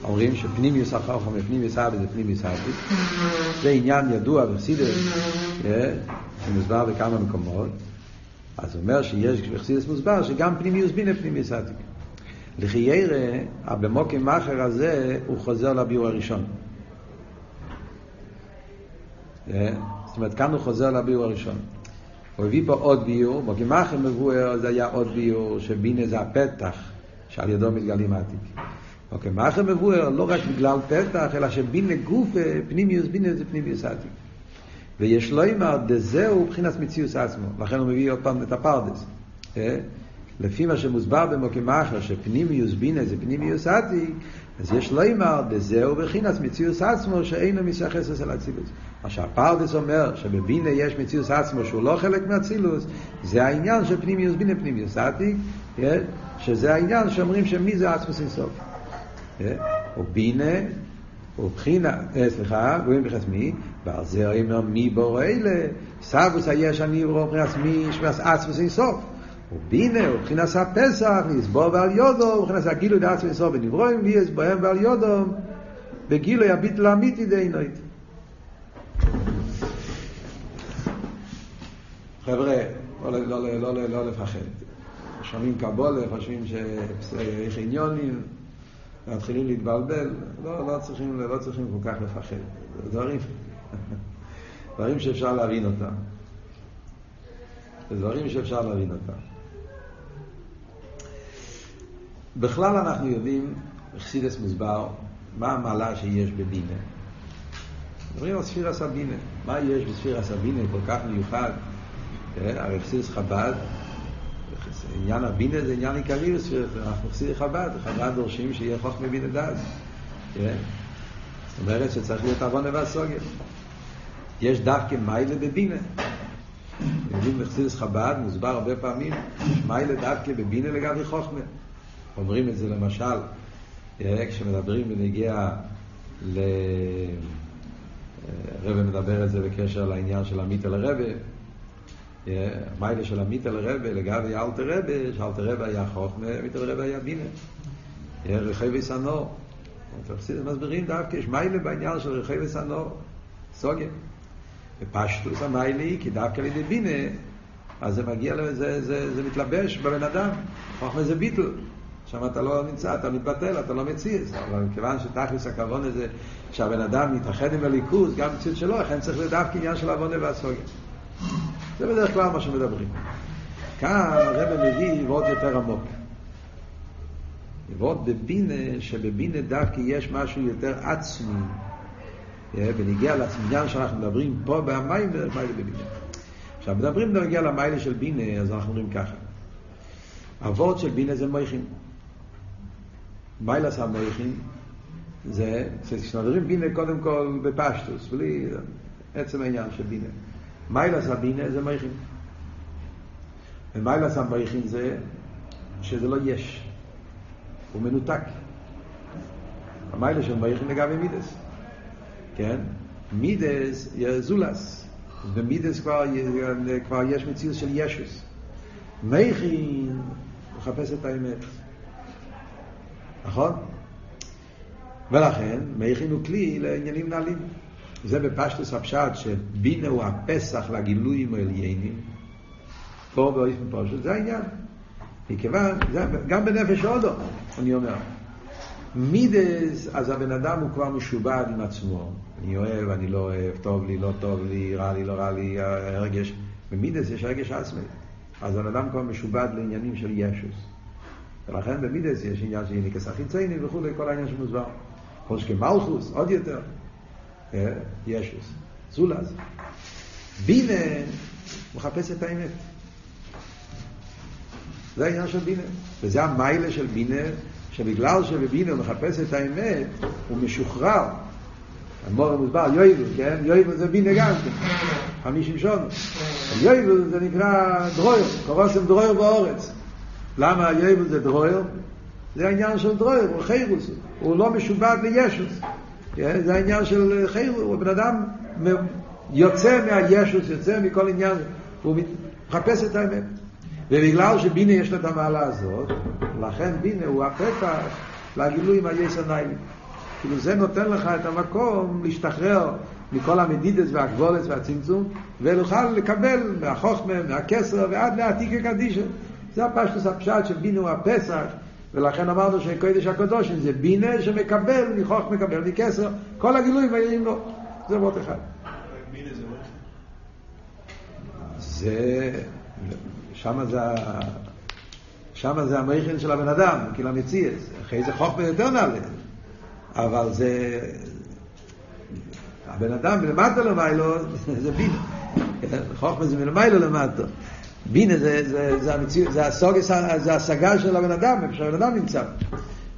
אומרים שפנימיוס החוכמה ופנימיוס אבא זה פנימיוס עתיק. זה עניין ידוע בחסידס, שמוסבר בכמה מקומות. אז הוא אומר שיש בחסידס מוסבר שגם פנימיוס בינה פנימיוס עתיק. לכי ירא, במוקם מאחר הזה הוא חוזר לביור הראשון. זאת אומרת, כאן הוא חוזר לביור הראשון. הוא הביא פה עוד ביור, בגימחם מבואר זה היה עוד ביור, שבינה זה הפתח שעל ידו מתגלים העתיק. בגימחם מבואר לא רק בגלל פתח, אלא שבינה גוף, פנימיוס בינה זה פנימיוס העתיק. ויש לו אמר, דזהו מבחינת מציאוס עצמו. לכן הוא מביא עוד פעם את הפרדס. לפי מה שמוסבר במוקים אחר, שפנימיוס בינה זה פנימיוס עתיק, אז יש לו אמר, דזהו בחינס מציאוס עצמו, שאינו מסייחס אצל אצילוס. מה שהפרדס אומר, שבבינה יש מציאוס עצמו שהוא לא חלק מהאצילוס, זה העניין של פנימיוס בינה פנימיוס עתיק, שזה העניין שאומרים שמי זה עצמוס אינסוף. ובינה, ובחינה, סליחה, גויים בחס מי, ועל זה אומר מי בורא אלה, סבוס היש אני ברור מבחינת מי, שמס עצמוס אינסוף. ובינה, ובחינת הפסח, לסבור ועל יודו, ובחינת הגילוי דעצמוס אינסוף בנברואים, ויש בהם ועל יודו, בגילוי הביטל האמיתי דהינוית. חבר'ה, לא, לא, לא, לא, לא, לא לפחד. שומעים קבולה, חושבים שיש עניונים, מתחילים להתבלבל, לא, לא, צריכים, לא צריכים כל כך לפחד. זה דברים, דברים שאפשר להבין אותם. זה דברים שאפשר להבין אותם. בכלל אנחנו יודעים, חסידס מוסבר, מה המעלה שיש בבינה. מדברים על ספירה סבינה. מה יש בספירה סבינה כל כך מיוחד? הרי חסידס חב"ד, עניין הבינה זה עניין עיקרי בספירה, אנחנו חסידי חב"ד, חב"ד דורשים שיהיה חוכמה בינה דעת. זאת אומרת שצריך להיות עוון והסוגיה. יש דווקא מיילה בבינה. יודעים בחסידס חב"ד, מוסבר הרבה פעמים, מיילה דווקא בבינה לגבי חוכמה. אומרים את זה למשל, כשמדברים בנגיע ל... הרב מדבר את זה בקשר לעניין של עמית אל הרבה. המיילה של עמית אל הרבה לגבי אלתר רבה, שאלתר רבה היה חוכמה, עמית אל רבה היה בינה. רחבי סנור. מסבירים דווקא, יש מיילה בעניין של רחבי סנור, סוגיה. בפשטוס המיילה היא, כי דווקא על ידי בינה, אז זה מגיע, זה, זה, זה מתלבש בבן אדם. חוכמה זה ביטל. שם אתה לא נמצא, אתה מתבטל, אתה לא מציץ. אבל כיוון שתכלס הכוון הזה שהבן אדם מתאחד עם הליכוז, גם מציאות שלו, לכן צריך לדווקא עניין של עוונה והסוגיה. זה בדרך כלל מה שמדברים. כאן הרב מביא ועוד יותר עמוק. ועוד בבינה, שבבינה דווקא יש משהו יותר עצמי. בניגיע לעניין שאנחנו מדברים פה במיימר, מיילה בבינה. עכשיו, מדברים בנגיע למיילה של בינה, אז אנחנו אומרים ככה. אבות של בינה זה מויכים. מיילס המויכים זה, כשמדברים בינה קודם כל בפשטוס, בלי עצם העניין של בינה. מיילס הבינה זה מויכים. ומיילס המויכים זה שזה לא יש. הוא מנותק. המיילס של מויכים לגבי מידס. כן? מידס זולס. במידס כבר, כבר יש מציאות של ישוס. מייכין מחפש את האמת. נכון? ולכן, מייכין הוא כלי לעניינים נעלים. זה בפשטוס הפשט שבינה הוא הפסח לגילויים העליינים. פה באופן פשוט, זה העניין. מכיוון, זה, גם בנפש הודו, אני אומר. מידס, אז הבן אדם הוא כבר משובד עם עצמו. אני אוהב, אני לא אוהב, טוב לי, לא טוב לי, רע לי, לא רע לי, הרגש. במידס יש רגש עצמי. אז הבן אדם כבר משובד לעניינים של ישוס. ולכן במידס יש עניין של יניקס החיצייני וכולי, כל העניין שמוסבר. שכי מלכוס, עוד יותר, ישוס. זולז. בינה מחפש את האמת. זה העניין של בינה. וזה המיילה של בינה, שבגלל שבבינה הוא מחפש את האמת, הוא משוחרר. המור המוסבר, יויבל, כן? יויבל זה בינה גם כן. חמישים שונו. יויבל זה נקרא דרויר, קורסם דרויר באורץ. למה יויבל זה דרויר? זה העניין של דרויר, הוא חירוס, הוא לא משובד לישוס. זה העניין של חירוס, הוא בן אדם יוצא מהישוס, יוצא מכל עניין הוא מחפש את האמת. ובגלל שבינה יש לו את המעלה הזאת, לכן בינה הוא הפתח לגילוי עם היסנאים. כאילו זה נותן לך את המקום להשתחרר מכל המדידס והגבולס והצמצום, ולוכל לקבל מהחוכמה, מהכסר ועד לעתיק הקדישה. זה הפשטוס הפשט של בינה הוא הפסח, ולכן אמרנו שקודש הקדושים זה בינה שמקבל מחוכמה, מקבל מכסר, כל הגילוי מעירים לו. זה מאוד אחד. זה, שמה זה, שמה זה המכן של הבן אדם, כאילו המציאס, אחרי זה חוכמה יותר נעלה, אבל זה, הבן אדם מלמטה למיילו זה בינה, חוכמה זה מלמיילו למטה, בינה זה, זה, זה, המציאות, זה, הסוגס, זה השגה של הבן אדם, איפה שהבן אדם נמצא.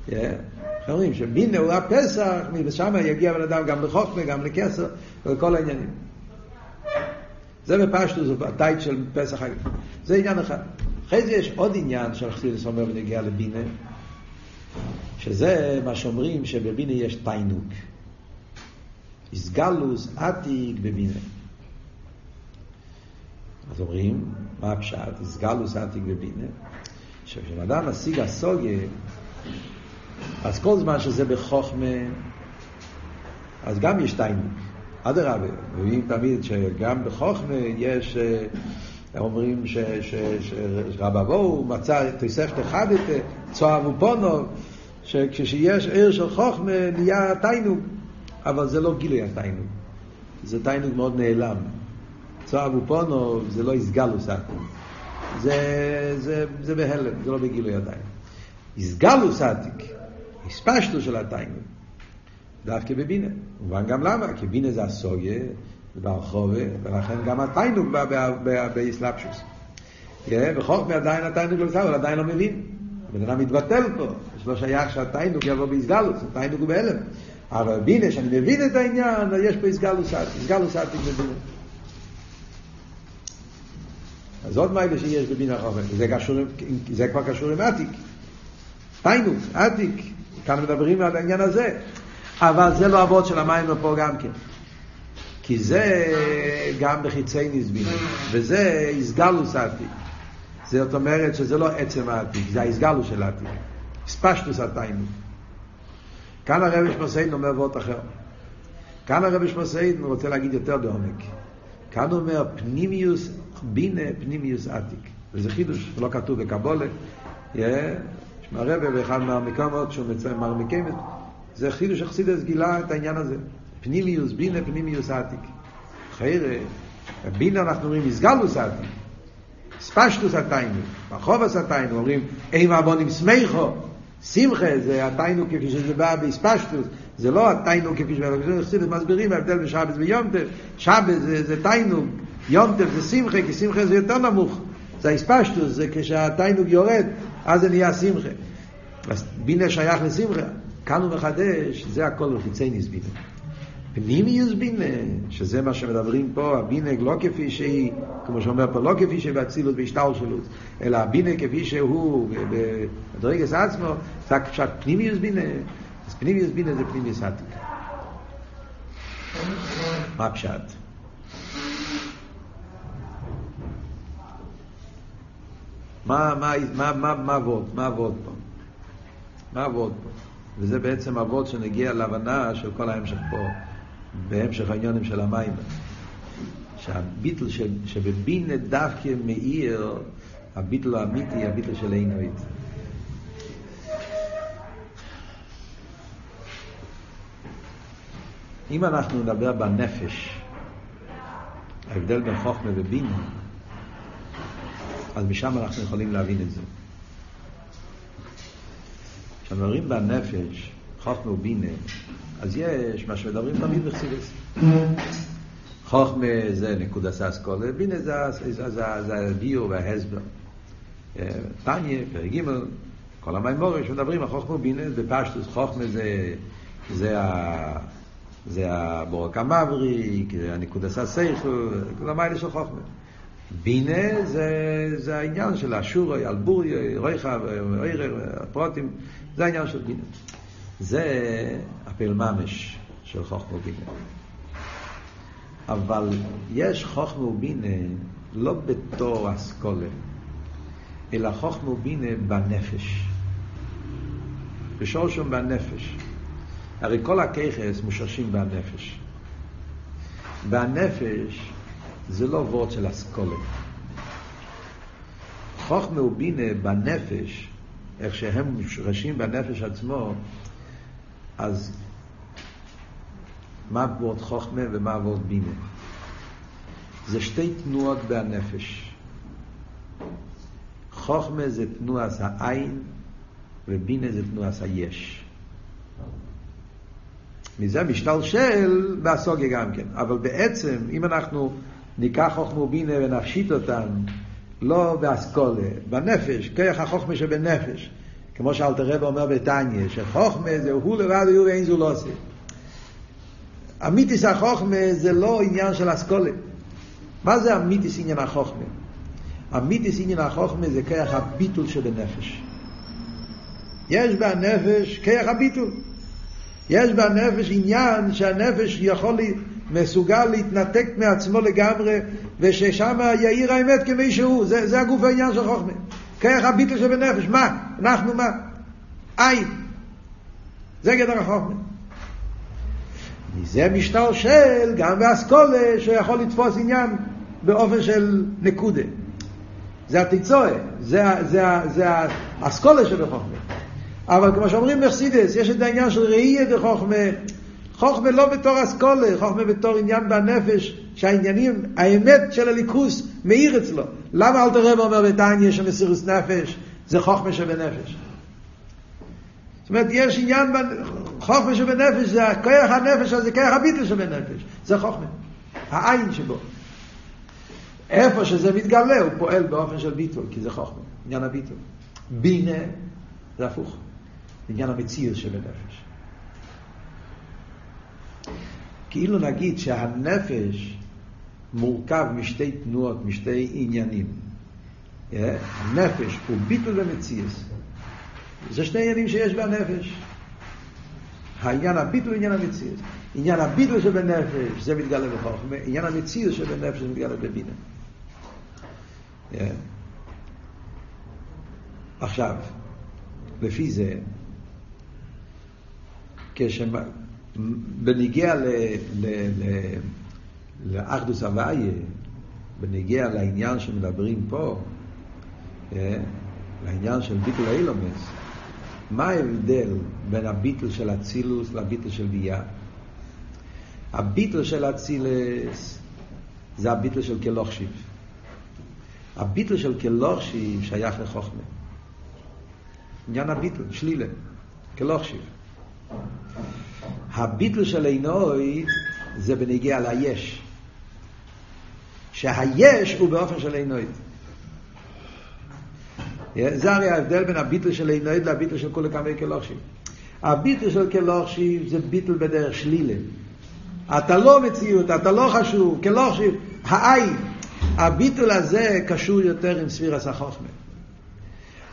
איך אומרים? שבינה הוא הפסח, ושם יגיע הבן אדם גם לחוכמה, גם לכסר, ולכל העניינים. זה בפשטו, זה הטייט של פסח הגב. זה עניין אחד. אחרי זה יש עוד עניין של חסידס אומר בנגיע לבינה, שזה מה שאומרים שבבינה יש תיינוק. איסגלוס עתיק בבינה. אז אומרים, מה הפשט? איסגלוס עתיק בבינה. כשאדם משיג הסוגיה, אז כל זמן שזה בחוכמה, אז גם יש תיינוק. אדרבה, מביאים תמיד שגם בחוכמה יש, אה, אומרים שרבבו מצא תוספת אחד את צוהר ופונו, שכשיש עיר של חוכמה נהיה תיינוג, אבל זה לא גילוי התיינוג, זה תיינוג מאוד נעלם. צוהר ופונו זה לא הסגלוס עתיק, זה, זה, זה בהלם, זה לא בגילוי התיינוג. הסגלוס עתיק, הספשטו של התיינוג. דווקא בבינה. מובן גם למה, כי בינה זה הסוגיה, זה ברחובה, ולכן גם התיינוג באסלאפשוס. וחוק מעדיין התיינוג לא בסדר, אבל עדיין לא מבין. בן אדם מתבטל פה, יש לו שייך שהתיינוג יבוא באסגלוס, התיינוג הוא בהלם. אבל בינה, שאני מבין את העניין, יש פה הסגלוס עתיק, הסגלוס עתיק בבינה. אז עוד מיילה שיש בבינה חוכם, זה, זה כבר קשור עם עתיק. תיינוג, עתיק, כאן מדברים על העניין הזה. אבל זה לא אבות של המים פה גם כן. כי זה גם בחיצי נסבין, וזה איסגלוס העתיק. זאת אומרת שזה לא עצם העתיק, זה האיסגלוס של העתיק. ספשטוס התיינו. כאן הרבי שמוסיין אומר וורט אחר. כאן הרבי שמוסיין רוצה להגיד יותר בעומק. כאן הוא אומר פנימיוס בינה פנימיוס עתיק. וזה חידוש, לא כתוב בקבולה. יש מהרבי באחד מהמקומות שהוא מציין מרמיקים זה חידוש אכסידס גילה את העניין הזה. פנימיוס בינה, פנימיוס עתיק. חיירה, בינה אנחנו אומרים איסגלוס עתיק. ספשטוס עתיינו, בחובס עתיינו, אומרים אין אבונים סמיכו, שמחה זה עתיינו כפי שזה בא באספשטוס, זה לא עתיינו כפי באספשטוס, מסבירים ההבדל בשבת ויומטף, שבת זה, זה תיינוג, יומטף זה שמחה, כי שמחה זה יותר נמוך, זה האספשטוס, זה כשהתיינוג יורד, אז זה נהיה שמחה. אז בינה שייך לשמחה. כאן הוא מחדש, זה הכל חיצייניס בינה. פנימיוס בינה, שזה מה שמדברים פה, הבינה לא כפי שהיא, כמו שאומר פה, לא כפי שהיא באצילות בהשתלשלות, אלא הבינה כפי שהוא בדרגס עצמו, זה פשט פנימיוס בינה, אז פנימיוס בינה זה פנימיוס עתיק. מה פשט? מה, מה, מה, מה, עבוד? מה עבוד פה? מה עבוד פה? וזה בעצם אבות שנגיע להבנה של כל ההמשך פה, בהמשך העניונים של המים. שהביטל שבבינה דווקא מאיר, הביטל האמיתי, הביטל של עינוית. אם אנחנו נדבר בנפש, ההבדל בין חוכמה ובינה, אז משם אנחנו יכולים להבין את זה. כשמדברים בנפש, חוכמה ובינה, אז יש מה שמדברים תמיד בחסידס. חוכמה זה נקודה ססקולה, בינה זה, הביור וההסבר. טניה, פרק ג', כל המימורים שמדברים על חוכמה ובינה, בפשטוס חוכמה זה, זה, ה, זה הבורק המבריק, זה הנקודה ססייכו, כל המיילה של חוכמה. בינה זה, זה העניין של אשורוי, אלבורי, רויכה, הפרוטים, זה העניין של בינה. זה הפעיל ממש של חוכמה ובינה. אבל יש חוכמה ובינה לא בתור אסכולה, אלא חוכמה ובינה בנפש. בשורשם בנפש. הרי כל הכיכס מושרשים בנפש. בנפש זה לא וורד של אסכולה. חוכמה ובינה בנפש, איך שהם מושרשים בנפש עצמו, אז מה וורד חוכמה ומה וורד בינה? זה שתי תנועות בנפש. חוכמה זה תנועת העין ובינה זה תנועת היש. מזה משתלשל בסוגיה גם כן. אבל בעצם, אם אנחנו ניקח חוכמה ובינה ונפשיט אותם, לא באסכולה, בנפש, כרך החוכמה שבנפש. כמו שאלתר רב אומר בתניא, שחוכמה זה הוא לבד הוא ואין זו לא עושה. אמיתיס החוכמה זה לא עניין של אסכולה. מה זה אמיתיס עניין החוכמה? אמיתיס עניין החוכמה זה כרך הביטול שבנפש. יש בנפש כרך הביטול. יש בנפש עניין שהנפש יכול, מסוגל להתנתק מעצמו לגמרי, וששם יאיר האמת כמי שהוא. זה, זה הגוף העניין של חוכמה. כרך הביטול שבנפש. מה? אנחנו מה? עין. זה גדר החוכמה. מזה משתלשל גם באסכולה שיכול לתפוס עניין באופן של נקודה. זה התיצואה, זה, זה, זה האסכולה שבחוכמה. אבל כמו שאומרים בחסידס, יש את העניין של ראייה דחוכמה, חוכמה לא בתור אסכולה, חוכמה בתור עניין בנפש, שהעניינים, האמת של הליכוס מאיר אצלו. למה אל תראה אומר בתניא שמסירוס נפש זה חוכמה שבנפש? זאת אומרת, יש עניין, חוכמה שבנפש זה כוח הנפש הזה, כוח הביטל שבנפש, זה חוכמה, העין שבו. איפה שזה מתגלה, הוא פועל באופן של ביטול, כי זה חוכמה, עניין הביטול. בינה זה הפוך, עניין המציאות שבנפש. כאילו נגיד שהנפש מורכב משתי תנועות, משתי עניינים. אה? הנפש הוא ביטול ומציאות. זה שני עניינים שיש בנפש. העניין הביטול ועניין המציאות. עניין הביטול שבנפש זה מתגלה בחוכמה, עניין המציאות שבנפש זה מתגלה בבינה. Yeah. עכשיו, לפי זה, כשבניגיע לאחדוס הוויה, בניגיע לעניין שמדברים פה, yeah, לעניין של ביטול האילומס, מה ההבדל בין הביטל של אצילוס לביטל של ביה? הביטל של אצילס זה הביטל של כלוכשיב. הביטל של כלוכשיב שייך לחוכמה. עניין הביטל, שלילה, כלוכשיב. הביטל של עינוי זה בנגיע ליש. שהיש הוא באופן של עינוי. זה הרי ההבדל בין הביטל של עינויד לביטל של כולי כמי כלוכשיב. הביטל של כלוכשיב זה ביטל בדרך שלילה. אתה לא מציאות, אתה לא חשוב, כלוכשיב, העין. הביטל הזה קשור יותר עם ספירס החוכמה.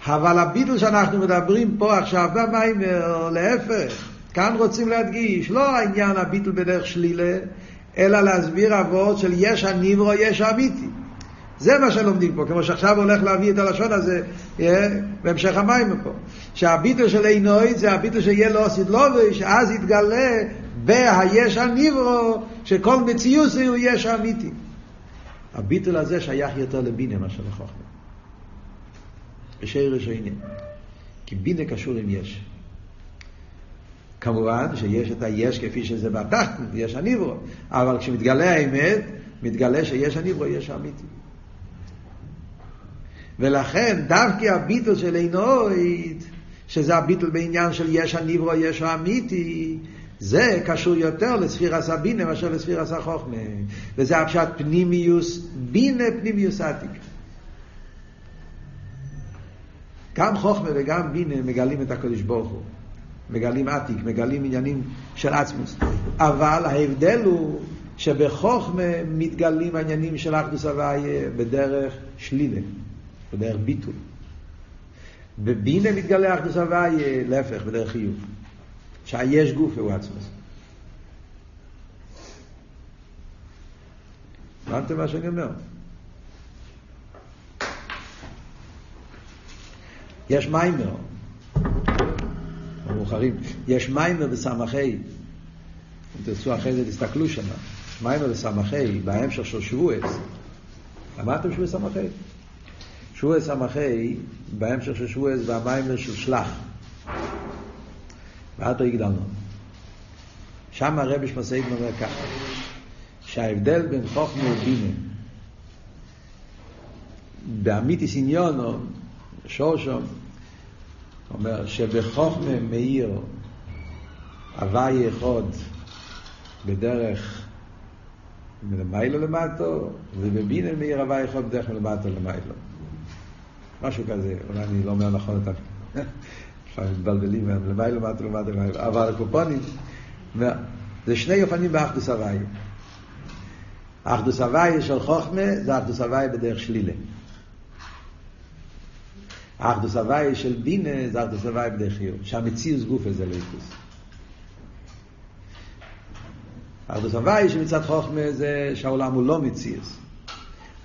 אבל הביטל שאנחנו מדברים פה עכשיו במיימר, להפך, כאן רוצים להדגיש, לא העניין הביטל בדרך שלילה, אלא להסביר אבות של יש הניברו, יש האמיתי. זה מה שלומדים פה, כמו שעכשיו הולך להביא את הלשון הזה אה, בהמשך המים פה. שהביטל של עינוי זה הביטל שיהיה לו סדלובי, שאז יתגלה בהיש הניברו, שכל מציוס הוא יש אמיתי. הביטל הזה שייך יותר לבינה מאשר לחוכמה. בשרש העניין. כי בינה קשור עם יש. כמובן שיש את היש כפי שזה בתחת, יש הניברו, אבל כשמתגלה האמת, מתגלה שיש הניברו, יש אמיתי. ולכן דווקא הביטל של עינוית, שזה הביטל בעניין של יש הניברו, יש האמיתי, זה קשור יותר לספירס הבינה מאשר לספירס החוכמה. וזה הפשט פנימיוס, בינה פנימיוס עתיק. גם חוכמה וגם בינה מגלים את הקדוש ברוך הוא. מגלים עתיק, מגלים עניינים של עצמוס. אבל ההבדל הוא שבחוכמה מתגלים העניינים של אחדוס הוויה בדרך שלילה, בדרך ביטול. בבינה מתגלה אחדוס הוויה, להפך, בדרך חיוב. שהיש גוף הוא עצמוס. הבנתם מה שאני אומר? יש מיימר, המאוחרים, יש מיימר בסמכי, אם תרצו אחרי זה תסתכלו שם, מיימר בסמכי, בהמשך של שבועס, למדתם שבועס סמכי? שבועס סמכי, בהמשך של שבועס, והמיימר של שלח. ואתו הגדלנו. שם הרבי שמסעיד אומר ככה, שההבדל בין חוכמה ובינה, באמיתיס עניונו, שורשום, אומר שבחוכמה מאיר הוואי אחד בדרך מלמיילו למטו, ובבינה מאיר הוואי אחד בדרך מלמטו למיילו. משהו כזה, אולי אני לא אומר נכון את ה... לפעמים מתבלבלים מהם, למיילו למטו למטו למיילו, אבל הקופונים, זה שני אופנים באחדוס הוואי. אחדוס הוואי של חוכמה זה אחדוס הוואי בדרך שלילה. האחדוס הוואי של בינה זה אחדוס הוואי בדרך חיוב, שהמציאוס גוף זה ליכוס. האחדוס הוואי שמצד חוכמה זה שהעולם הוא לא מציאוס.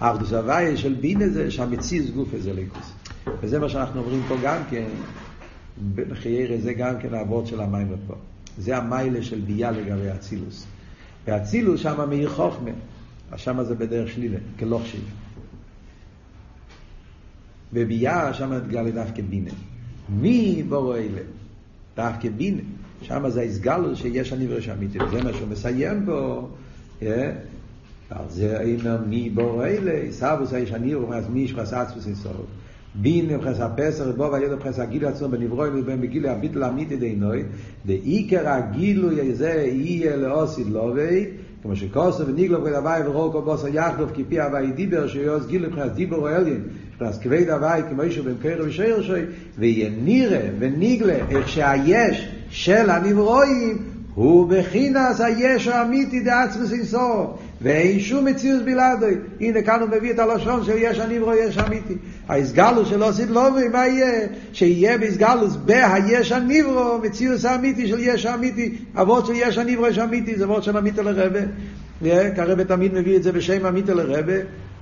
האחדוס הוואי של בינה זה שהמציאוס גוף זה ליכוס. וזה מה שאנחנו אומרים פה גם כן, בחיירה זה גם כן האבות של המים פה. זה המיילה של ביה לגבי אצילוס. ואצילוס שם מאיר חוכמה, אז שם זה בדרך שלילה, כלוכשיב. בביאה שם התגלה דווקא בינה. מי בורו אלה? דווקא בינה. שם זה הסגלו שיש הנברש אמיתי. זה מה שהוא מסיים פה. על זה אומר מי בורו אלה? סבוס האיש הניר, אז מי ישחס עצמוס יסוד. בין מבחס הפסח ובו וידע מבחס הגיל עצמו בנברוי ובין בגיל הביטל אמיתי דינוי דעיקר הגילוי הזה יהיה לאוסיד לובי כמו שכוסו וניגלו ודווי ורוקו בוסו יחדוף כפי הווי דיבר שיועז גיל מבחינת דיבור אליין מבחינת כבד הווי כמו אישו במקרה ושיר שוי ויהיה נראה וניגלה איך שהיש של הנברואים הוא בחינס היש האמיתי דעצמס אינסוף ואין שום מציאות בלעדוי. הנה כאן הוא מביא את הלשון של יש הניברו יש אמיתי. ההסגלוס של עושית לובי, מה יהיה? שיהיה בהסגלוס בהיש הניברו, מציאות האמיתי של יש האמיתי. אבות של יש הניברו יש אמיתי, זה אבות של אמיתי לרבה. כרבה תמיד מביא את זה בשם אמיתי לרבה.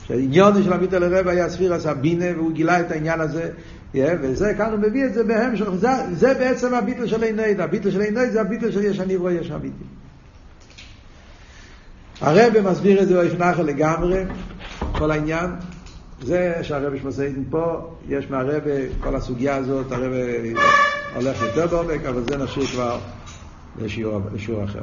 שהעניון של אמיתי לרבה היה ספירס הבינה, והוא גילה את העניין הזה. וזה, כאן הוא מביא את זה בהמשך. זה, זה בעצם הביטל של עיני. הביטל של עיני זה הביטל של יש הניברו יש אמיתי. הרב מסביר את זה באופן לגמרי, כל העניין. זה שהרב שמסעידן פה, יש מהרב, כל הסוגיה הזאת, הרב הולך יותר בעומק, אבל זה נשאיר כבר לשיעור, לשיעור אחר.